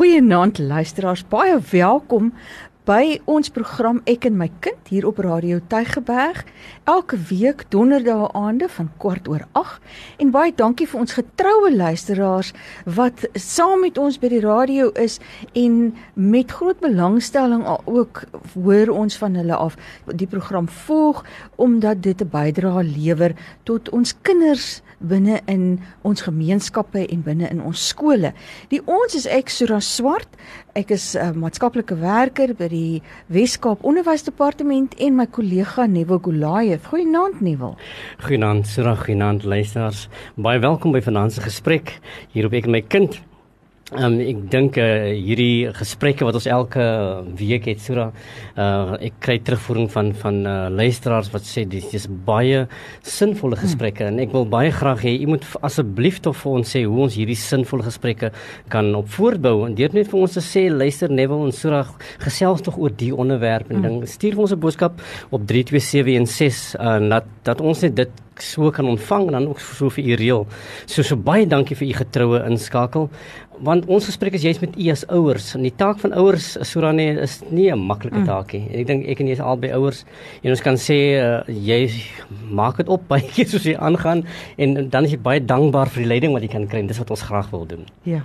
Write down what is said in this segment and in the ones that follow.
Goeienaand luisteraars, baie welkom by ons program Ek en my kind hier op Radio Tygerberg. Elke week donderdae aande van kwart oor 8 en baie dankie vir ons getroue luisteraars wat saam met ons by die radio is en met groot belangstelling ook hoor ons van hulle af die program volg omdat dit 'n bydrae lewer tot ons kinders binne in ons gemeenskappe en binne in ons skole. Die ons is ek Sura Swart. Ek is 'n uh, maatskaplike werker by die Wes-Kaap Onderwysdepartement en my kollega Nevo Golayev. Goeienaand Nevo. Goeienaand Sura, goeienaand luisteraars. Baie welkom by vanaand se gesprek hier op ek en my kind. Um, ek dink uh, hierdie gesprekke wat ons elke week het, Sura, uh, ek kry terugvoering van van uh, luisteraars wat sê dis is baie sinvolle hmm. gesprekke hmm. en ek wil baie graag hê u moet asseblief tog vir ons sê hoe ons hierdie sinvolle gesprekke kan op voortbou en dit net vir ons te sê luister Neville en Sura gesels tog oor die onderwerp en hmm. ding stuur vir ons 'n boodskap op 32716 uh, dat dat ons net dit so kan ontvang en dan ook so vir u reël. So so baie dankie vir u getroue inskakel want ons gesprek is juist met u as ouers en die taak van ouers Surane is nie 'n maklike mm. taak nie. Ek dink ek en jy is albei ouers en ons kan sê uh, jy maak dit op baie keer soos jy aangaan en dan is jy baie dankbaar vir die leiding wat jy kan kry. Dis wat ons graag wil doen. Ja.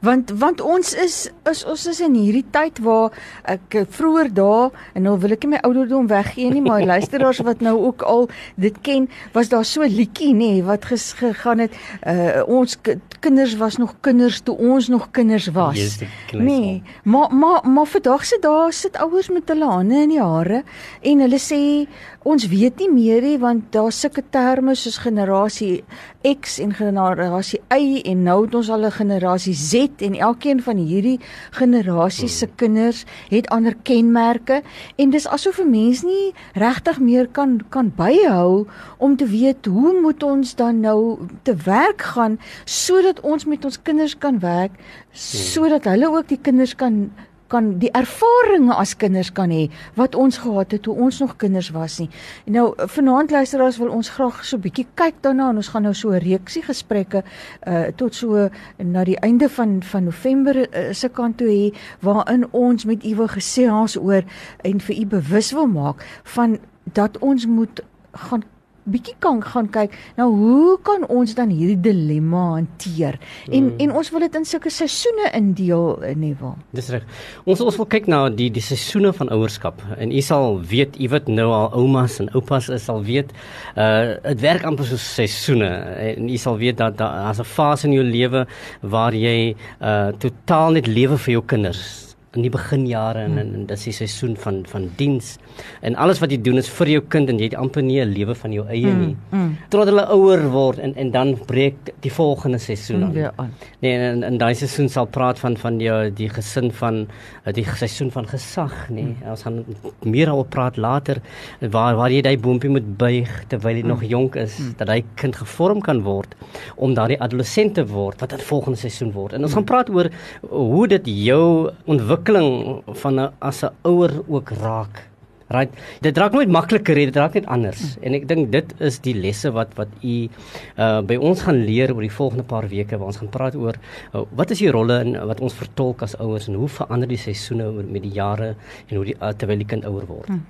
Want want ons is is ons is in hierdie tyd waar ek vroeër daar en nou wil ek nie my ouderdom weggee nie, maar luisteraars wat nou ook al dit ken, was daar so liedjie nê wat gegaan het uh, ons kinders was nog kinders toe ons nog kinders was. Yes, nee, maar maar maar vandag se daar sit ouers met hulle hande in die hare en hulle sê ons weet nie meer nie want daar sulke terme soos generasie X en generasie Y en nou het ons al 'n generasie Z en elkeen van hierdie generasie se hmm. kinders het ander kenmerke en dis asof 'n mens nie regtig meer kan kan byhou om te weet hoe moet ons dan nou te werk gaan sodat ons met ons kinders kan werk sodat hulle ook die kinders kan kan die ervarings as kinders kan hê wat ons gehad het toe ons nog kinders was nie. En nou vanaand luisteraars wil ons graag so 'n bietjie kyk daarna en ons gaan nou so 'n reeksie gesprekke uh tot so na die einde van van November uh, se kant toe hê waarin ons met u wil gesels oor en vir u bewus wil maak van dat ons moet gaan bietjie kan gaan kyk nou hoe kan ons dan hierdie dilemma hanteer? En mm. en ons wil dit in sulke seisoene indeel eh, Nevel Dis reg. Ons ons wil kyk na die die seisoene van ouerskap. En u sal weet u wat nou al oumas en oupas is sal weet uh dit werk amper soos seisoene. En u sal weet dat daar as 'n fase in jou lewe waar jy uh totaal net lewe vir jou kinders in die beginjare en, en, en dis die seisoen van van diens en alles wat jy doen is vir jou kind en jy het amper nie 'n lewe van jou eie mm, nie. Mm, mm. Totdat hulle ouer word en en dan breek die volgende seisoen aan. Mm, aan. Nee, en in daai seisoen sal praat van van jou die gesin van die seisoen van gesag, nee. Mm. Ons gaan meer oor praat later waar waar jy daai boontjie moet buig terwyl jy mm. nog jonk is mm. dat hy kind gevorm kan word om daardie adolessent te word wat dan volgende seisoen word. En ons mm. gaan praat oor hoe dit jou ontwikkel ontwikkeling van 'n as 'n ouer ook raak. Right. Dit raak nooit makliker, dit raak net anders. En ek dink dit is die lesse wat wat u uh by ons gaan leer oor die volgende paar weke waar ons gaan praat oor uh, wat is die rolle in wat ons vertolk as ouers en hoe verander die seisoene met die jare en hoe die uh, terwyl die kind ouer word. Hmm.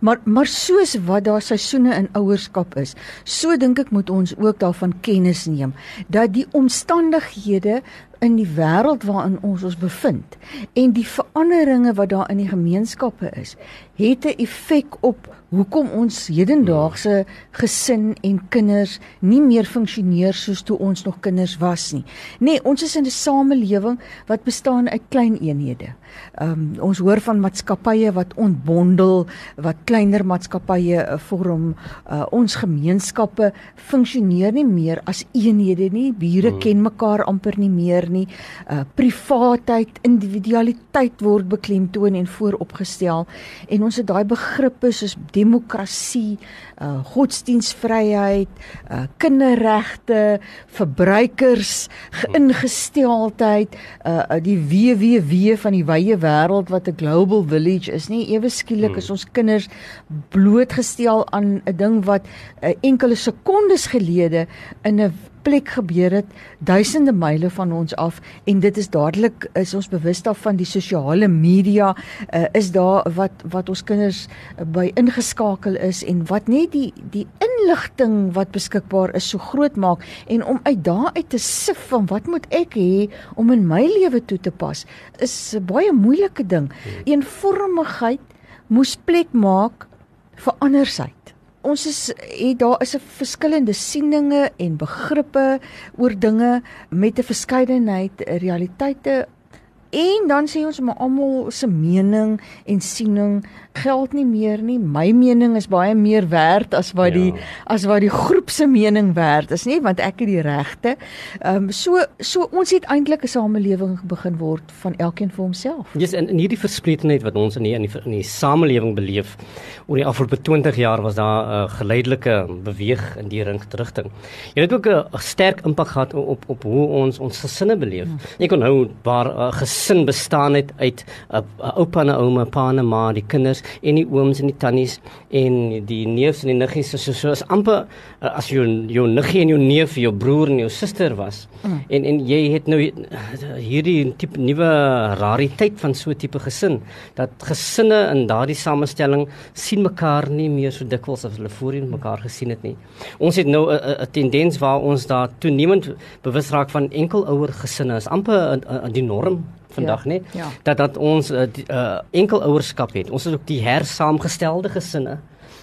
Maar maar soos wat daar seisoene in ouerskap is, so dink ek moet ons ook daarvan kennis neem dat die omstandighede in die wêreld waarin ons ons bevind en die veranderinge wat daar in die gemeenskappe is, het 'n effek op hoekom ons hedendaagse gesin en kinders nie meer funksioneer soos toe ons nog kinders was nie. Nee, ons is in 'n samelewing wat bestaan uit klein eenhede. Ehm um, ons hoor van maatskappye wat ontbondel, wat kleiner maatskappye uh, vorm. Uh, ons gemeenskappe funksioneer nie meer as eenhede nie. Bure hmm. ken mekaar amper nie meer nie. Uh, privaatheid, individualiteit word beklemtoon en vooropgestel en ons het daai begrippe soos demokrasie, uh, godsdienstvryheid, uh, kinderregte, verbruikers, geïngesteldheid, uh, die WWW van die wye wêreld wat 'n global village is, nie ewe skielik is hmm. ons kinders blootgestel aan 'n ding wat uh, enkele sekondes gelede in 'n plek gebeur het duisende myle van ons af en dit is dadelik is ons bewus daarvan die sosiale media uh, is daar wat wat ons kinders by ingeskakel is en wat net die die inligting wat beskikbaar is so groot maak en om uit daar uit te sif van wat moet ek hê om in my lewe toe te pas is 'n baie moeilike ding. Hmm. Eenvormigheid moes plek maak vir andersheid. Ons is het daar is 'n verskillende sieninge en begrippe oor dinge met 'n verskeidenheid realiteite en dan sê ons maar almal se mening en siening geld nie meer nie. My mening is baie meer werd as wat die ja. as wat die groep se mening werd is nie, want ek het die regte. Ehm um, so so ons het eintlik 'n samelewing begin word van elkeen vir homself. Ja, yes, en in hierdie verspletenheid wat ons in die in die, in die samelewing beleef oor die afgelope 20 jaar was daar 'n uh, geleidelike beweeg in die rigting. Jy het ook 'n sterk impak gehad op, op hoe ons ons gesinne beleef. Hmm. Ek kon nou waar uh, gesin bestaan het uit 'n uh, oupa en 'n ouma, pa en 'n ma, die kinders en die ooms en die tannies en die neefs en die niggies. So so as amper uh, as jou jou niggie en jou neef jou broer en jou suster was. Mm. en en jy het nou hierdie tipe nuwe rariteit van so 'n tipe gesin dat gesinne in daardie samestelling sien mekaar nie meer so dikwels as hulle voorheen mekaar gesien het nie. Ons het nou 'n tendens waar ons daar toenemend bewus raak van enkelouer gesinne is amper die norm vandag, ja, né? Ja. Dat dat ons uh, uh, enkel ouerskap het. Ons het ook die hersaamgestelde gesinne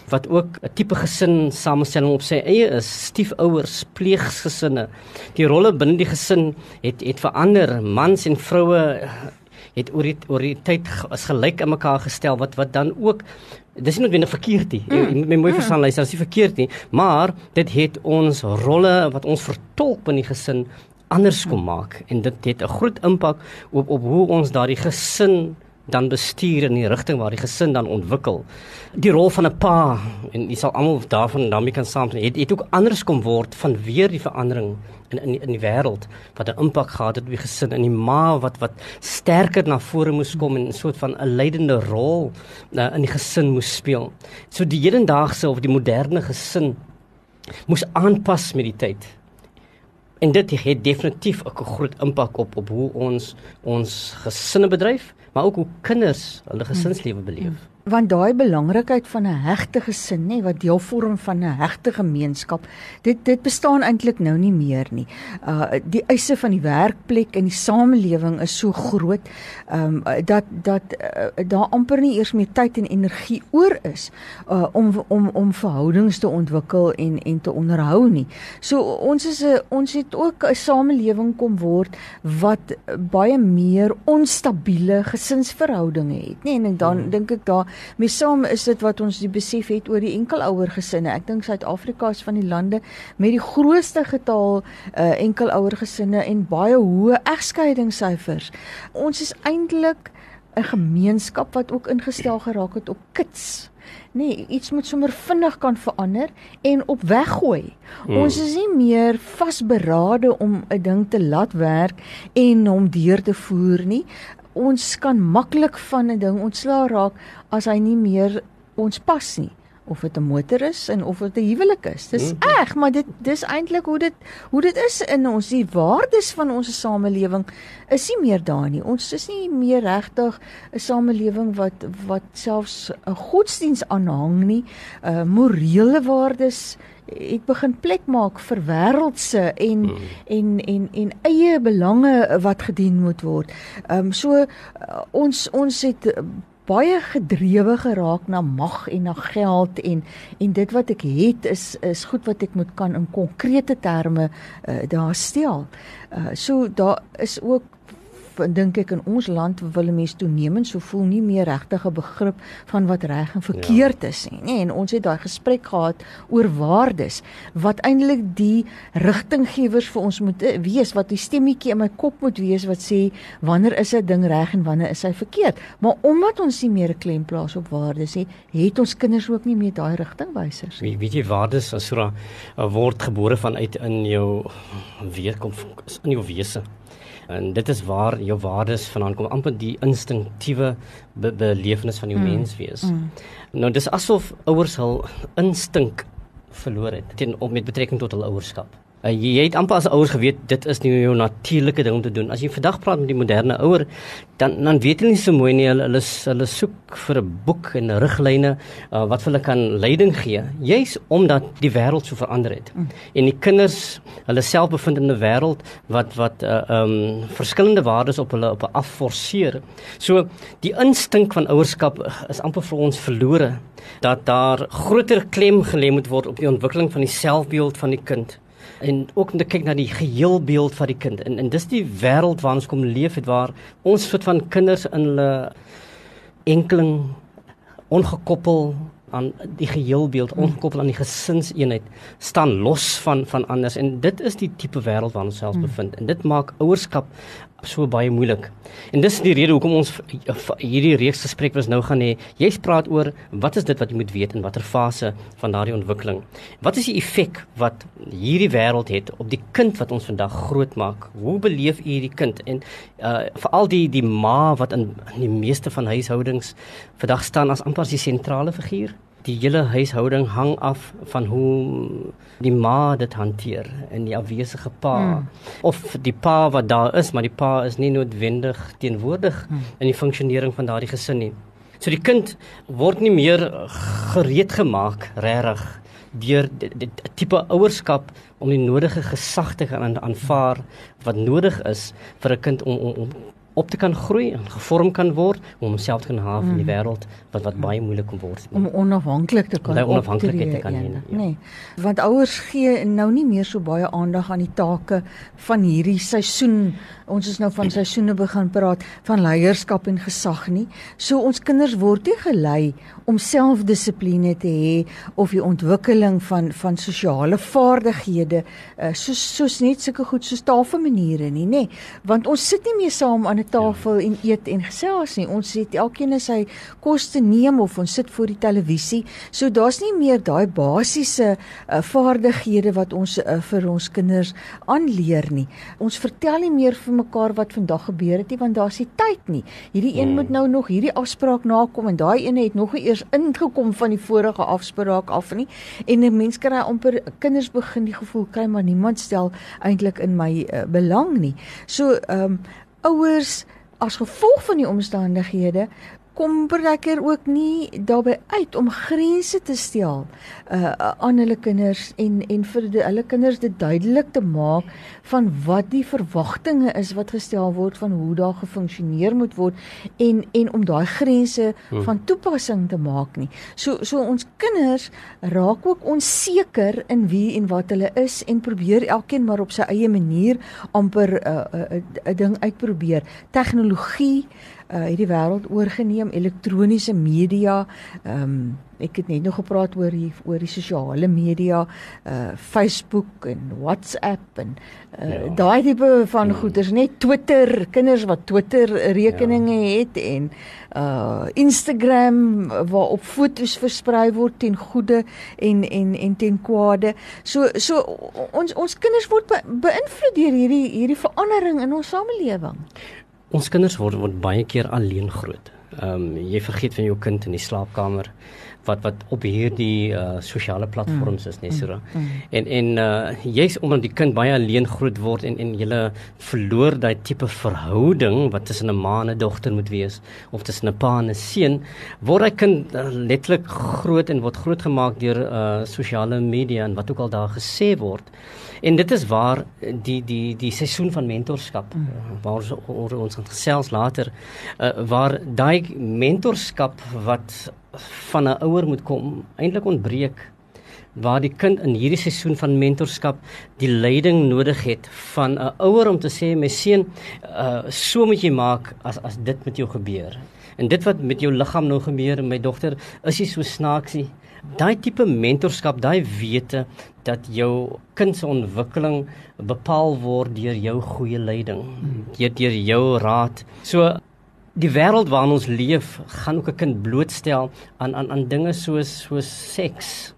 wat ook 'n tipe gesin samestelling op sy eie is, stiefouers, pleeggesinne. Die rolle binne die gesin het het verander. Mans en vroue het oor die oor die tyd as gelyk in mekaar gestel wat wat dan ook dis nie noodwendig verkeerd nie. Jy moet mm. mooi verstaan, mm. luister, dis nie verkeerd nie, maar dit het ons rolle wat ons vertolk in die gesin anders kom maak en dit het 'n groot impak op op hoe ons daardie gesin dan bestuur in die rigting waar die gesin dan ontwikkel. Die rol van 'n pa en jy sal almal daarvan daarmee kan saamstem. Het het ook anders kom word van weer die verandering in in in die wêreld wat 'n impak gehad het op die gesin en die ma wat wat sterker na vore moes kom en 'n soort van 'n leidende rol uh, in die gesin moes speel. So die hedendaagse of die moderne gesin moes aanpas met die tyd en dit het definitief 'n groot impak op op hoe ons ons gesinne bedryf, maar ook hoe kinders hulle gesinslewe beleef. Want daai belangrikheid van 'n hegte gesin nê wat deel vorm van 'n hegte gemeenskap dit dit bestaan eintlik nou nie meer nie. Uh die eise van die werkplek en die samelewing is so groot um dat dat uh, daar amper nie eers meer tyd en energie oor is uh om om om verhoudings te ontwikkel en en te onderhou nie. So ons is 'n ons het ook 'n samelewing kom word wat baie meer onstabiele gesinsverhoudinge het nê en dan hmm. dink ek daar Mes saam is dit wat ons die besef het oor die enkelouer gesinne. Ek dink Suid-Afrika is van die lande met die grootste getal uh, enkelouer gesinne en baie hoë egskeidingssyfers. Ons is eintlik 'n gemeenskap wat ook ingestel geraak het op kits. Nee, iets moet sommer vinnig kan verander en op weggooi. Hmm. Ons is nie meer vasberade om 'n ding te laat werk en hom deur te voer nie ons kan maklik van 'n ding ontslaa raak as hy nie meer ons pas nie of dit 'n motor is en of dit 'n huwelik is. Dis mm. reg, maar dit dis eintlik hoe dit hoe dit is in ons die waardes van ons samelewing is nie meer daar nie. Ons is nie meer regtig 'n samelewing wat wat selfs 'n godsdiens aanhang nie. Uh morele waardes het begin plek maak vir wêreldse en mm. en en en eie belange wat gedien moet word. Ehm um, so uh, ons ons het baie gedrewe geraak na mag en na geld en en dit wat ek het is is goed wat ek moet kan in konkrete terme uh, daar stel. Uh, so daar is ook dink ek in ons land wil mense toenemend so voel nie meer regtig 'n begrip van wat reg en verkeerd ja. is nie. Nee, en ons het daai gesprek gehad oor waardes wat eintlik die rigtinggewers vir ons moet eh, wees wat die stemmetjie in my kop moet wees wat sê wanneer is 'n ding reg en wanneer is hy verkeerd. Maar omdat ons nie meer 'n klem plaas op waardes nie, het ons kinders ook nie meer daai rigtingwysers nie. Weet jy waardes as so 'n word gebore vanuit in jou weer kom in jou wese En dit is waar jou waardes vandaan kom, amper die instinktiewe be belewenis van jou mm. menswees. Mm. Nou dis asof ouers hul instink verloor het teen op met betrekking tot hul ouerskap. Uh, jy het amper as ouers geweet dit is nie jou natuurlike ding om te doen. As jy vandag praat met die moderne ouer, dan dan weet hulle nie so mooi nie. Hulle hulle, hulle soek vir 'n boek en riglyne uh, wat hulle kan leiding gee, juis omdat die wêreld so verander het. Mm. En die kinders, hulle self bevind in 'n wêreld wat wat uh, um verskillende waardes op hulle op afforceer. So die instink van ouerskap is amper vir ons verlore dat daar groter klem gelê moet word op die ontwikkeling van die selfbeeld van die kind en ook om te kyk na die geheelbeeld van die kind. En en dis die wêreld waarin ons kom leef het waar ons soort van kinders in hulle enkeling ongekoppel aan die geheelbeeld ongekoppel aan die gesinseenheid staan los van van anders en dit is die tipe wêreld waarin ons self hmm. bevind en dit maak ouerskap so baie moeilik. En dis die rede hoekom ons hierdie reeks gesprek was nou gaan hê. Jy praat oor wat is dit wat jy moet weet in watter fase van daardie ontwikkeling. Wat is die effek wat hierdie wêreld het op die kind wat ons vandag grootmaak? Hoe beleef u hierdie kind en uh veral die die ma wat in, in die meeste van huishoudings vandag staan as amper as die sentrale figuur? Die hele huishouding hang af van hoe die ma dit hanteer en die afwesige pa mm. of die pa wat daar is maar die pa is nie noodwendig teenwoordig mm. in die funksionering van daardie gesin nie. So die kind word nie meer gereed gemaak regtig deur die tipe ouerskap om die nodige gesag te kan aanvaar wat nodig is vir 'n kind om om om op te kan groei en gevorm kan word om homself te kan haal in die mm. wêreld wat wat baie moeilik kan word om onafhanklik te kan onafhanklik te kan hê ja. nee want ouers gee nou nie meer so baie aandag aan die take van hierdie seisoen ons is nou van seisoene begin praat van leierskap en gesag nie so ons kinders word nie gelei om selfdissipline te hê of die ontwikkeling van van sosiale vaardighede uh, soos soos net sulke goed soos taalmaniere nie nê want ons sit nie meer saam aan 'n tafel ja. en eet en gesels nie. Ons het elkeen sy kos te neem of ons sit voor die televisie. So daar's nie meer daai basiese uh, vaardighede wat ons uh, vir ons kinders aanleer nie. Ons vertel nie meer vir mekaar wat vandag gebeur het nie want daar's nie tyd nie. Hierdie een hmm. moet nou nog hierdie afspraak nakom en daai een het nog eers ingekom van die vorige afspraak af nie. En 'n mens kry amper kinders begin die gevoel kry maar niemand stel eintlik in my uh, belang nie. So ehm um, ouers as gevolg van die omstandighede kom partykeer ook nie daarbey uit om grense te stel uh aan hulle kinders en en vir die, hulle kinders dit duidelik te maak van wat die verwagtinge is wat gestel word van hoe daar gefunksioneer moet word en en om daai grense hmm. van toepassing te maak nie. So so ons kinders raak ook onseker in wie en wat hulle is en probeer elkeen maar op sy eie manier amper 'n uh, uh, uh, ding uitprobeer. Tegnologie uh hierdie wêreld oorgeneem elektroniese media ehm um, ek het net nog gepraat oor die oor die sosiale media uh Facebook en WhatsApp en uh ja. daai tipe van ja. goeders net Twitter kinders wat Twitter rekeninge ja. het en uh Instagram waar op fotos versprei word ten goeie en en en ten kwade so so ons ons kinders word be, beïnvloed deur hierdie hierdie verandering in ons samelewing Ons kinders word word baie keer alleen groot. Ehm um, jy vergeet van jou kind in die slaapkamer wat wat op hierdie uh, sosiale platforms is net so. Mm, mm. En en uh, jy's omdat die kind baie alleen groot word en en jy verloor daai tipe verhouding wat tussen 'n ma en 'n dogter moet wees of tussen 'n pa en 'n seun, word hy kind uh, letterlik groot en word grootgemaak deur uh, sosiale media en wat ook al daar gesê word. En dit is waar die die die seisoen van mentorskap mm. waar ons ons gaan gesels later uh, waar daai mentorskap wat van 'n ouer moet kom eintlik ontbreek waar die kind in hierdie seisoen van mentorskap die leiding nodig het van 'n ouer om te sê my seun uh, so moet jy maak as as dit met jou gebeur. En dit wat met jou liggaam nou gebeur my dogter is jy so snaaksie? Daai tipe mentorskap, daai wete dat jou kind se ontwikkeling bepaal word deur jou goeie leiding, deur deur jou raad. So die wêreld waarin ons leef, gaan ook 'n kind blootstel aan aan aan dinge soos soos seks.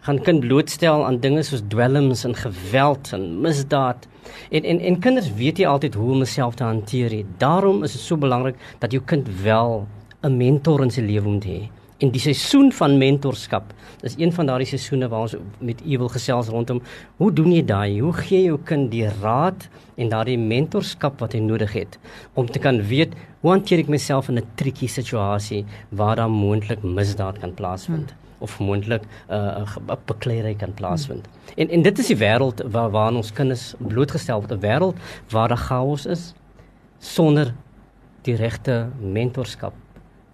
Gaan kind blootstel aan dinge soos dwelms en geweld en misdaad. En en en kinders weet nie altyd hoe om homself te hanteer nie. Daarom is dit so belangrik dat jou kind wel 'n mentor in sy lewe moet hê En die seisoen van mentorskap is een van daardie seisoene waar ons met u wil gesels rondom hoe doen jy daai? Hoe gee jy jou kind die raad en daardie mentorskap wat hy nodig het om te kan weet hoe hanteer ek myself in 'n tricky situasie waar daar moontlik misdaad kan plaasvind? Hmm of moontlik 'n uh, bekleierery kan plaasvind. Hmm. En en dit is die wêreld waar waar ons kinders blootgestel word, 'n wêreld waar daar chaos is sonder die regte mentorskap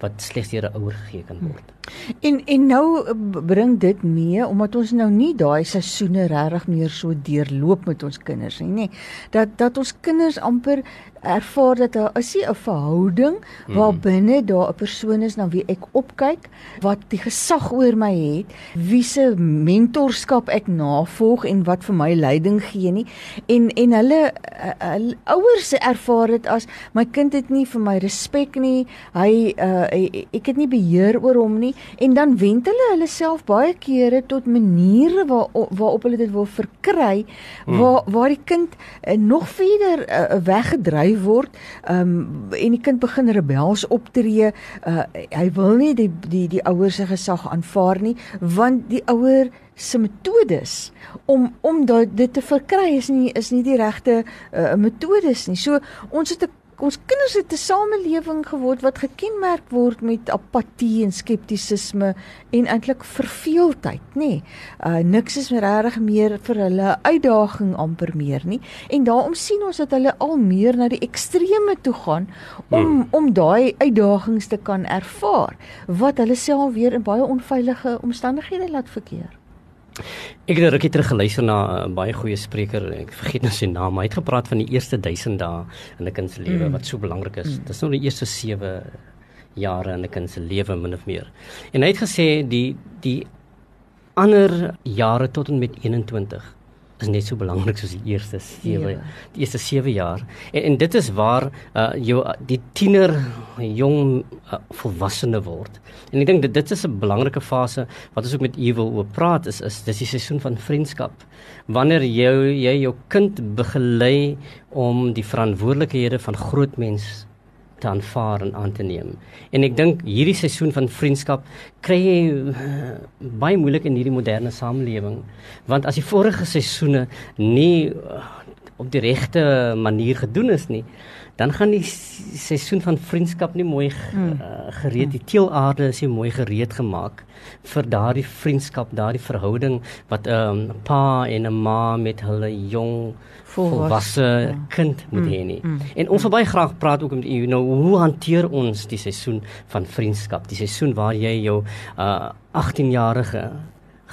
wat slegs deur 'n ouer gegee kan word. En en nou eh, bring dit mee omdat ons nou nie daai seisoene regtig meer so deurloop met ons kinders nie, nê. Dat dat ons kinders amper ervaar dat daar is 'n verhouding waar hmm. binne daar 'n persoon is na wie ek opkyk, wat die gesag oor my het, wie se mentorskap ek navolg en wat vir my leiding gee nie. En en hulle, eh, hulle ouers ervaar dit as my kind het nie vir my respek nie. Hy uh, ek het nie beheer oor hom nie en dan wend hulle hulle self baie kere tot maniere waar waarop hulle dit wil verkry hmm. waar waar die kind uh, nog verder uh, weggedryf gedryf word um, en die kind begin rebels optree uh, hy wil nie die die die ouers se gesag aanvaar nie want die ouer se metodes om om dit te verkry is nie is nie die regte uh, metodes nie. So ons het 'n ons kinders het 'n samelewing geword wat gekenmerk word met apatie en skeptisisme en eintlik verveeldheid, nê. Nee. Uh niks is regtig meer vir hulle uitdaging amper meer nie. En daarom sien ons dat hulle al meer na die ekstreme toe gaan om hmm. om daai uitdagings te kan ervaar wat hulle self weer in baie onveilige omstandighede laat verkeer. Ek het rukkie terug geluister na 'n uh, baie goeie spreker, ek vergeet nou sy naam, hy het gepraat van die eerste 1000 dae in 'n kind se lewe mm. wat so belangrik is. Mm. Dit is nou die eerste 7 jare in 'n kind se lewe min of meer. En hy het gesê die die ander jare tot en met 21 is net so belangrik soos die eerste 7 ja. die eerste 7 jaar. En, en dit is waar uh jou die tiener jong uh, volwassene word. En ek dink dit dit is 'n belangrike fase wat ons ook met u wil oor praat is is dis die seisoen van vriendskap. Wanneer jy jy jou kind begelei om die verantwoordelikhede van groot mense te aanvaar en aan te neem. En ek dink hierdie seisoen van vriendskap kry jy uh, baie moeilik in hierdie moderne samelewing want as die vorige seisoene nie uh, op die regte manier gedoen is nie dan gaan die seisoen van vriendskap nie mooi uh, gereed die teelaarde is nie mooi gereed gemaak vir daardie vriendskap daardie verhouding wat 'n um, pa en 'n ma met hulle jong volwasse ja. kind moet mm, hê nie. Mm, en ons wil baie graag praat ook met u nou hoe hanteer ons die seisoen van vriendskap, die seisoen waar jy jou uh 18-jarige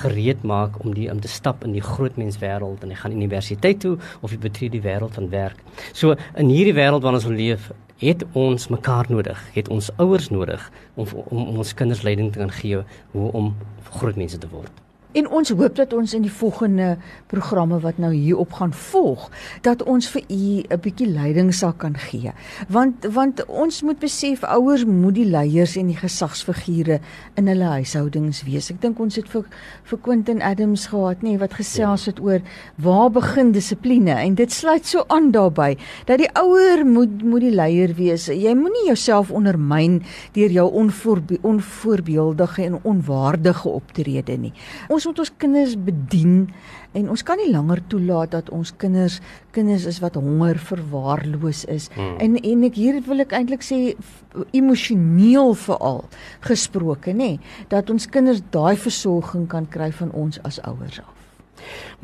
gereed maak om die om te stap in die groot menswêreld en jy gaan universiteit toe of jy betree die wêreld van werk. So in hierdie wêreld waarin ons leef, het ons mekaar nodig, het ons ouers nodig om om, om ons kinders leiding te kan gee hoe om groot mense te word. En ons hoop dat ons in die volgende programme wat nou hierop gaan volg, dat ons vir u 'n bietjie leiding sal kan gee. Want want ons moet besef ouers moet die leiers en die gesagsfigure in hulle huishoudings wees. Ek dink ons het vir vir Quentin Adams gehad, nê, wat gesels het oor waar begin dissipline en dit sluit so aan daarbey dat die ouer moet moet die leier wees. Jy moenie jouself ondermyn deur jou onvoorbeeldige en onwaardige optrede nie. Ons moet ons kinders bedien en ons kan nie langer toelaat dat ons kinders kinders is wat honger verwaarloos is. Hmm. En en ek hier wil ek eintlik sê emosioneel veral gesproke nê dat ons kinders daai versorging kan kry van ons as ouers af.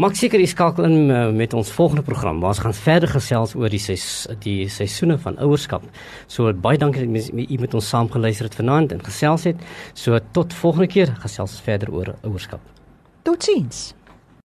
Maak seker jy skakel in uh, met ons volgende program waar ons gaan verder gesels oor die ses, die seisoene van ouerskap. So baie dankie dat jy met ons saamgeluister het vanaand en gesels het. So tot volgende keer gesels ons verder oor ouerskap. do jeans.